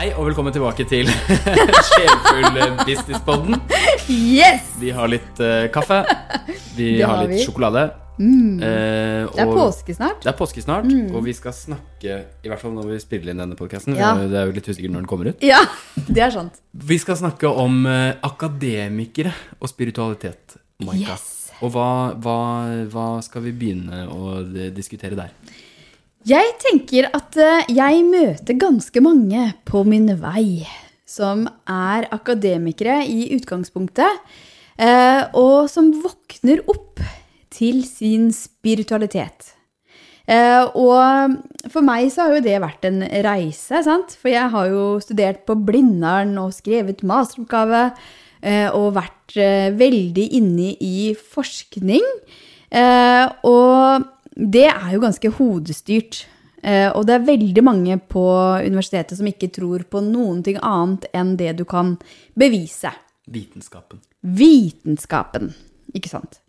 Hei og velkommen tilbake til Sjelfull businesspodden. Yes! Vi har litt uh, kaffe. Vi har har litt vi. sjokolade. Eh, Det er påske snart. Det er påske snart, og vi skal snakke I hvert fall når vi spiller inn denne podkasten. Ja. Det er jo litt usikkert når den kommer ut. Ja, det er sant. Vi skal snakke om uh, akademikere og spiritualitet. Maika. Yes. Og hva, hva, hva skal vi begynne å eh, diskutere der? Jeg tenker at eh, jeg møter ganske mange på min vei som er akademikere i utgangspunktet, eh, og som våkner opp til sin spiritualitet. Eh, og for meg så har jo det vært en reise, sant? For jeg har jo studert på Blindern og skrevet masteroppgave og vært veldig inne i forskning. Og det er jo ganske hodestyrt. Eh, og det er veldig mange på universitetet som ikke tror på noen ting annet enn det du kan bevise Vitenskapen. vitenskapen. Ikke sant?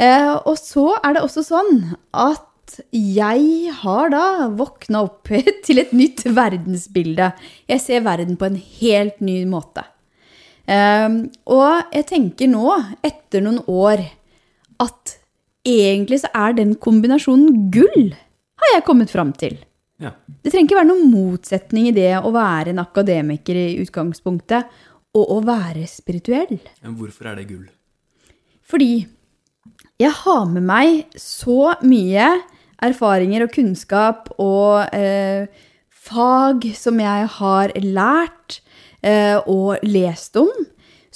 Eh, og så er det også sånn at jeg har da våkna opp til et nytt verdensbilde. Jeg ser verden på en helt ny måte. Eh, og jeg tenker nå, etter noen år, at egentlig så er den kombinasjonen gull, har jeg kommet fram til. Ja. Det trenger ikke være noen motsetning i det å være en akademiker i utgangspunktet, og å være spirituell. Men hvorfor er det gull? Fordi jeg har med meg så mye erfaringer og kunnskap og eh, fag som jeg har lært eh, og lest om,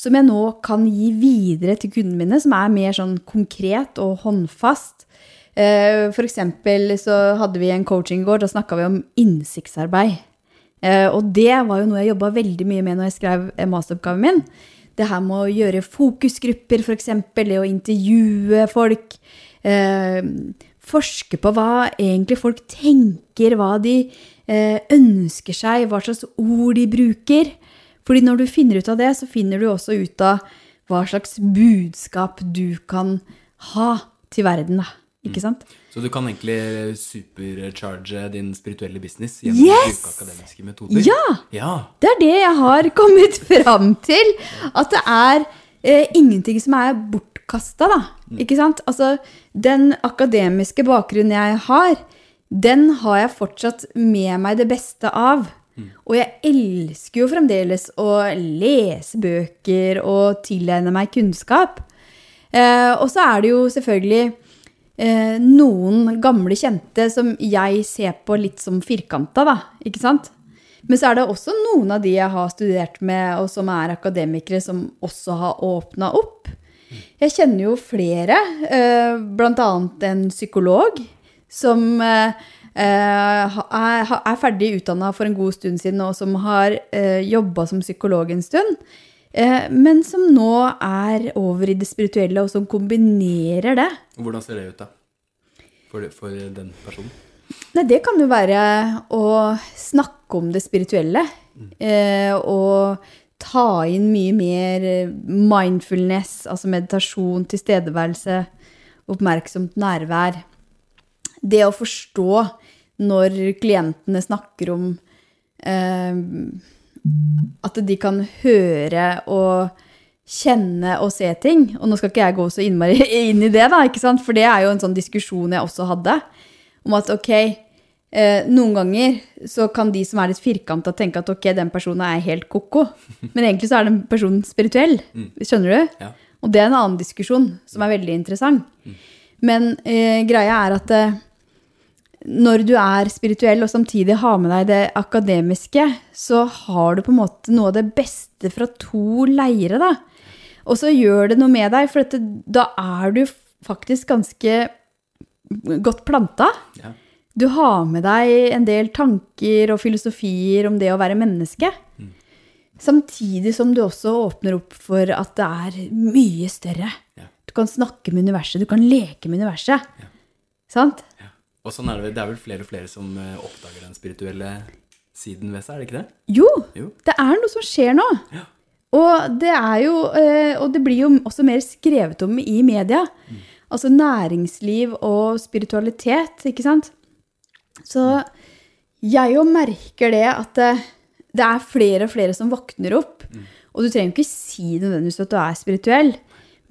som jeg nå kan gi videre til kundene mine, som er mer sånn konkret og håndfast. Eh, for eksempel så hadde vi en coaching i går, da snakka vi om innsiktsarbeid. Eh, og det var jo noe jeg jobba veldig mye med når jeg skrev eh, masteroppgaven min. Det her med å gjøre fokusgrupper, f.eks. Det å intervjue folk. Forske på hva egentlig folk tenker, hva de ønsker seg, hva slags ord de bruker. Fordi når du finner ut av det, så finner du også ut av hva slags budskap du kan ha til verden. da. Ikke sant? Så du kan egentlig supercharge din spirituelle business gjennom Yes! å bruke akademiske metoder? Ja! Ja! Det er det jeg har kommet fram til. At det er eh, ingenting som er bortkasta, da. Ikke sant? Altså, den akademiske bakgrunnen jeg har, den har jeg fortsatt med meg det beste av. Og jeg elsker jo fremdeles å lese bøker og tilegne meg kunnskap. Eh, og så er det jo selvfølgelig eh, noen gamle kjente som jeg ser på litt som firkanta, da. Ikke sant? Men så er det også noen av de jeg har studert med, og som er akademikere, som også har åpna opp. Jeg kjenner jo flere, eh, bl.a. en psykolog som eh, er, er ferdig utdanna for en god stund siden, og som har uh, jobba som psykolog en stund. Eh, men som nå er over i det spirituelle, og som kombinerer det. Hvordan ser det ut, da? For, for den personen? Nei, det kan jo være å snakke om det spirituelle. Eh, og ta inn mye mer eh, mindfulness, altså meditasjon, tilstedeværelse, oppmerksomt nærvær. Det å forstå når klientene snakker om eh, at de kan høre og kjenne og se ting. Og nå skal ikke jeg gå så innmari inn i det, da, ikke sant? for det er jo en sånn diskusjon jeg også hadde. Om at ok, eh, noen ganger så kan de som er litt firkanta, tenke at ok, den personen er helt ko-ko. Men egentlig så er den personen spirituell. Skjønner du? Ja. Og det er en annen diskusjon som er veldig interessant. Men eh, greia er at eh, når du er spirituell og samtidig har med deg det akademiske, så har du på en måte noe av det beste fra to leire, da. Og så gjør det noe med deg, for dette, da er du faktisk ganske godt planta. Ja. Du har med deg en del tanker og filosofier om det å være menneske. Samtidig som du også åpner opp for at det er mye større. Ja. Du kan snakke med universet, du kan leke med universet. Sant? Og sånn er det, det er vel flere og flere som eh, oppdager den spirituelle siden ved seg, er det ikke det? Jo, Jo. det er noe som skjer nå. Ja. Og det er jo eh, Og det blir jo også mer skrevet om i media. Altså næringsliv og spiritualitet, ikke sant? Så jeg jo merker det at eh, det er flere og flere som våkner opp. Og du trenger jo ikke si nødvendigvis at du er spirituell,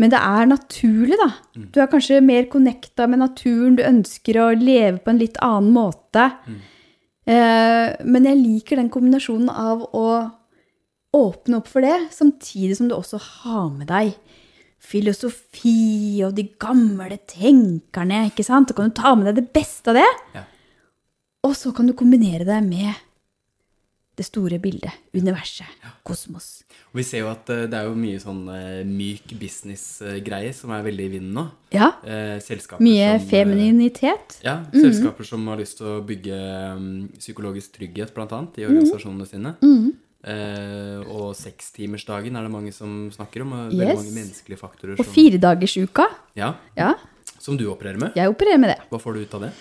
men det er naturlig, da. Du er kanskje mer connecta med naturen, du ønsker å leve på en litt annen måte. Eh, men jeg liker den kombinasjonen av å åpne opp for det, samtidig som du også har med deg filosofi og de gamle tenkerne, ikke sant? Så kan du ta med deg det beste av det, Ja. og så kan du kombinere det med det store bildet, universet, kosmos. Og vi ser jo at eh, det er jo mye sånn eh, myk business-greier som er veldig i vinden nå. Ja, Eh, selskaper mye som, femininitet. Ja, selskaper som har lyst til å bygge um, psykologisk trygghet, blant annet, i organisasjonene sine. Eh, og sekstimersdagen er det mange som snakker om, og veldig Yes. mange menneskelige faktorer Og som, firedagersuka. ja, Ja, som du opererer med. jeg opererer med det. Hva får du ut av det?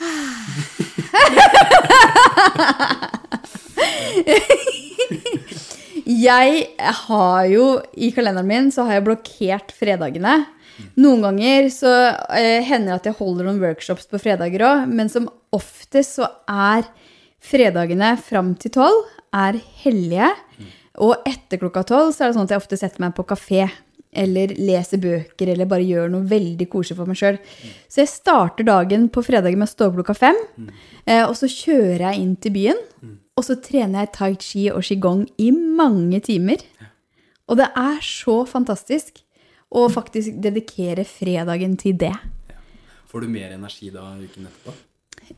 Jeg har jo, i kalenderen min, så har jeg blokkert fredagene. Noen ganger så eh, hender det at jeg holder noen workshops på fredager òg, men som oftest så er fredagene fram til tolv er hellige. Og etter klokka tolv så er det sånn at jeg ofte setter meg på kafé. Eller leser bøker, eller bare gjør noe veldig koselig for meg sjøl. Så jeg starter dagen på fredagen med å stå opp klokka fem. Eh, og så kjører jeg inn til byen. Og så trener jeg tai chi og qigong i mange timer. Og det er så fantastisk å faktisk dedikere fredagen til det. Får du mer energi da uken etterpå?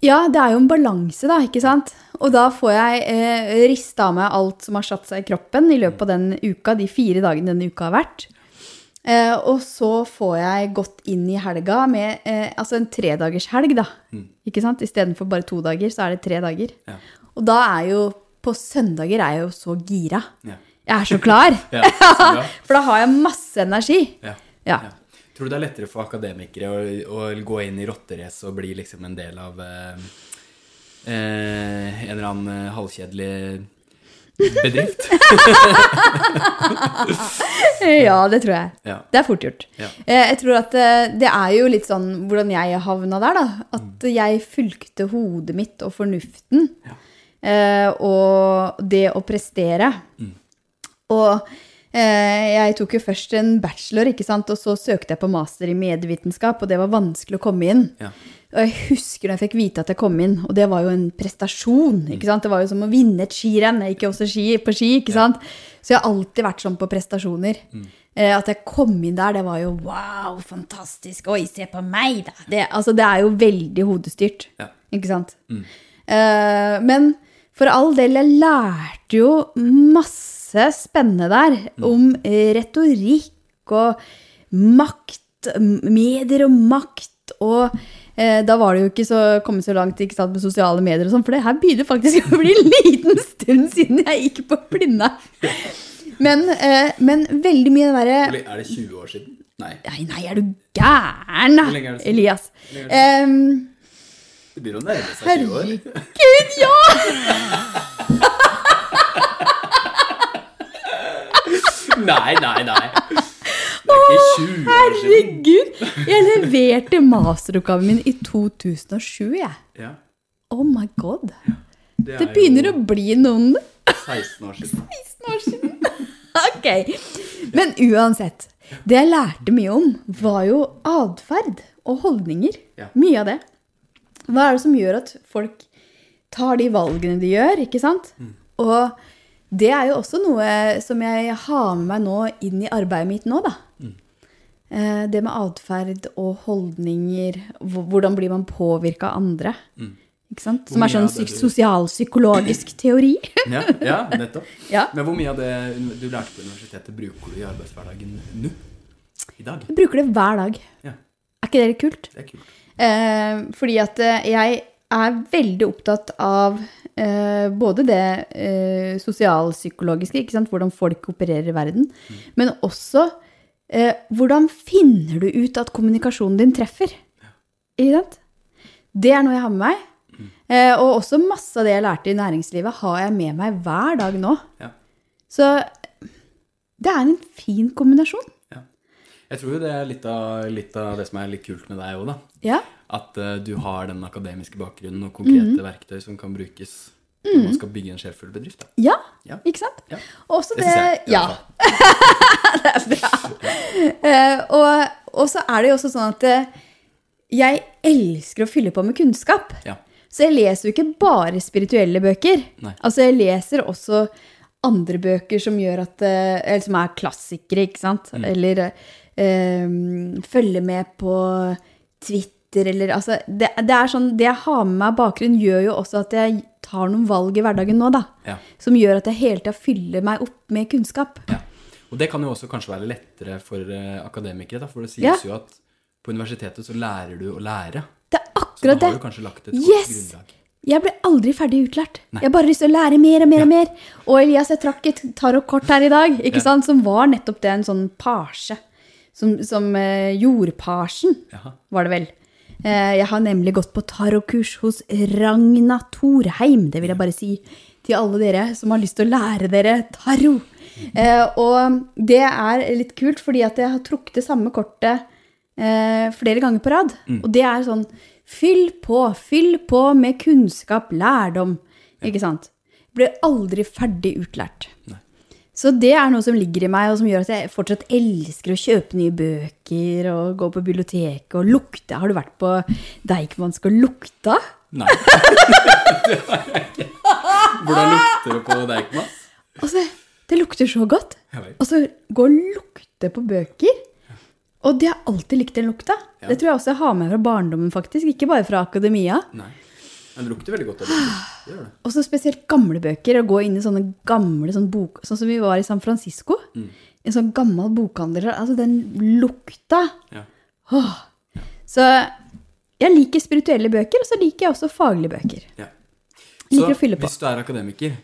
Ja, det er jo en balanse, da, ikke sant? Og da får jeg eh, rista av meg alt som har satt seg i kroppen i løpet av den uka, de fire dagene denne uka har vært. Eh, og så får jeg gått inn i helga med eh, altså en tredagershelg, da. Ikke sant? Istedenfor bare to dager, så er det tre dager. Ja. Og da er jo På søndager er jeg jo så gira. Ja. Jeg er så klar. Ja. For da har jeg masse energi. Ja. Ja. Ja. Tror du det er lettere for akademikere å, å gå inn i rotterace og bli liksom en del av eh, eh, en eller annen eh, halvkjedelig bedrift? Ja, det tror jeg. Ja. Det er fort gjort. Ja. Eh, Jeg tror at eh, det er jo litt sånn hvordan jeg havna der, da. At jeg fulgte hodet mitt og fornuften. Ja. Eh, og det å prestere. Og eh, jeg tok jo først en bachelor, ikke sant? og så søkte jeg på master i medievitenskap, og det var vanskelig å komme inn. Ja. Og jeg husker da jeg fikk vite at jeg kom inn, og det var jo en prestasjon. ikke sant? Det var jo som å vinne et skirenn. Jeg gikk jo også ski, på ski, ikke sant? Så jeg har alltid vært sånn på prestasjoner. Eh, at jeg kom inn der, det var jo wow, fantastisk. Oi, se på meg, da. Det, altså, det er jo veldig hodestyrt. Ja. Ikke sant? Eh, men for all del, jeg lærte jo masse spennende der om eh, retorikk og makt, medier og makt, og eh, da var det jo ikke så, kommet så langt ikke sant, med sosiale medier og sånn, for det her begynner faktisk å bli en liten stund siden jeg gikk på Blinda. Men, eh, men veldig mye den derre Er det 20 år siden? Nei. Nei, nei, er du gæren, da? Hvor lenge er det siden? Elias. Det blir jo begynner å nærme seg 20 år. Herregud, ja! Nei, nei, nei. Det 20 år siden. Herregud! Jeg leverte masteroppgaven min i 2007, jeg. Ja, Oh my god. det, Det begynner å bli noen 16 år siden. 16 år siden. Ok. Men uansett. Det jeg lærte mye om, var jo atferd og holdninger. Ja. Mye av det. Hva er det som gjør at folk tar de valgene de gjør, ikke sant? Og det er jo også noe som jeg har med meg nå inn i arbeidet mitt nå, da. Eh, Det med atferd og holdninger, hvordan blir man påvirka av andre? Ikke sant? Som er sånn du- sosialpsykologisk teori. Ja, ja, nettopp. Ja. Men hvor mye av det du lærte på universitetet, bruker du i arbeidshverdagen nå? I dag? Jeg bruker det hver dag. Ja, Er ikke det litt kult? det er kult. Eh, fordi at eh, jeg er veldig opptatt av eh, både det eh, sosialpsykologiske, ikke sant? hvordan folk opererer i verden, men også eh, hvordan finner du ut at kommunikasjonen din treffer? Det er noe jeg har med meg. Eh, og også masse av det jeg lærte i næringslivet, har jeg med meg hver dag nå. Ja. Så det er en fin kombinasjon. Ja. Jeg tror jo det er litt av, litt av det som er litt kult med deg òg, da. Ja. At uh, du har den akademiske bakgrunnen og konkrete verktøy som kan brukes når man skal bygge en sjelfull bedrift. Da. Ja, Ja. ikke sant? Ja. Også Det det, jeg, Ja. det er bra. Uh, og, og så er det jo også sånn at uh, jeg elsker å fylle på med kunnskap. Ja. Så jeg leser jo ikke bare spirituelle bøker. Nei. Altså jeg leser også andre bøker som at uh, Eller som er klassikere, ikke sant? Mm. Eller følger med på Twitter, eller altså det, det er sånn Det jeg har med meg av bakgrunn, gjør jo også at jeg tar noen valg i hverdagen nå, da. Ja. Som gjør at jeg hele tida fyller meg opp med kunnskap. Ja. Og det kan jo også kanskje være lettere for eh, akademikere, da, for det sies Ja. jo at på universitetet så lærer du å lære. Det er Så da har du kanskje lagt et godt grunnlag. Jeg ble aldri ferdig utlært. Nei. Jeg har bare lyst til å lære mer og mer og mer. Og Elias, jeg trakk et tarotkort her i dag, ikke sant? som var nettopp det, en sånn pasje. Som, som eh, jordparsen, var det vel. Eh, jeg har nemlig gått på tarotkurs hos Ragna Thorheim. Det vil jeg bare si til alle dere som har lyst til å lære dere tarot. Eh, og det er litt kult, fordi at jeg har trukket det samme kortet eh, flere ganger på rad. Og det er sånn Fyll på, fyll på med kunnskap, lærdom. Ikke sant? Blir aldri ferdig utlært. Nei. Så det er noe som ligger i meg, og som gjør at jeg fortsatt elsker å kjøpe nye bøker og gå på biblioteket og lukte. Har du vært på Deichmansk og lukta? Nei. det har jeg ikke. Hvordan lukter det på Deichmansk? Altså, det lukter så godt. Og så gå og lukte på bøker. Og de har alltid likt den lukta. Ja. Det tror jeg også jeg har med fra barndommen, faktisk. Ikke bare fra akademia. Nei. Men det lukter veldig godt av bøker. Og så spesielt gamle bøker. Å gå inn i sånne gamle sånn bok... Sånn som vi var i San Francisco. Mm. En sånn gammel bokhandler. Altså, den lukta. Ja. Åh. Så jeg liker spirituelle bøker, og så liker jeg også faglige bøker. ja. Liker å fylle på. Mm. hvis du er akademiker,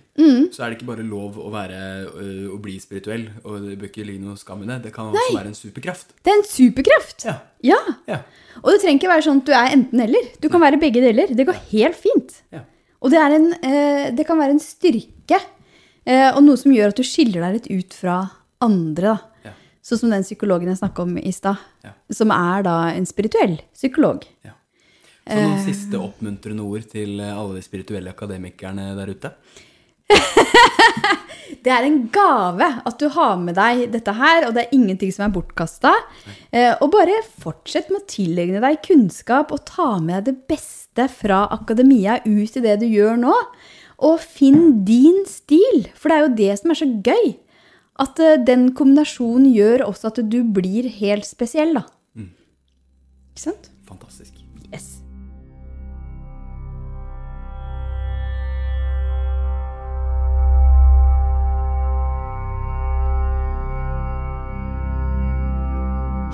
så er det ikke bare lov å, være, øh, å bli spirituell, og det bør ikke ligge noe skam i det. Det kan også være en superkraft. Det er en superkraft. Ja. ja. Ja. Og det trenger ikke være sånn at du er enten-eller. Du kan være begge deler. Det går helt fint. Ja. Og det, en, eh, det kan være en styrke, eh, og noe som gjør at du skiller deg litt ut fra andre. Da. Ja. Sånn som den psykologen jeg snakka om i stad, som er da en spirituell psykolog. Ja. Så noen siste oppmuntrende ord til eh, alle de spirituelle akademikerne der ute? Det er en gave at du har med deg dette her, og det er ingenting som er bortkasta. Eh, og bare fortsett med å tilegne deg kunnskap og ta med deg det beste fra akademia ut i det du gjør nå. Og finn din stil, for det er jo det som er så gøy. At eh, den kombinasjonen gjør også at du blir helt spesiell, da. Ikke sant? Fantastisk. Yes.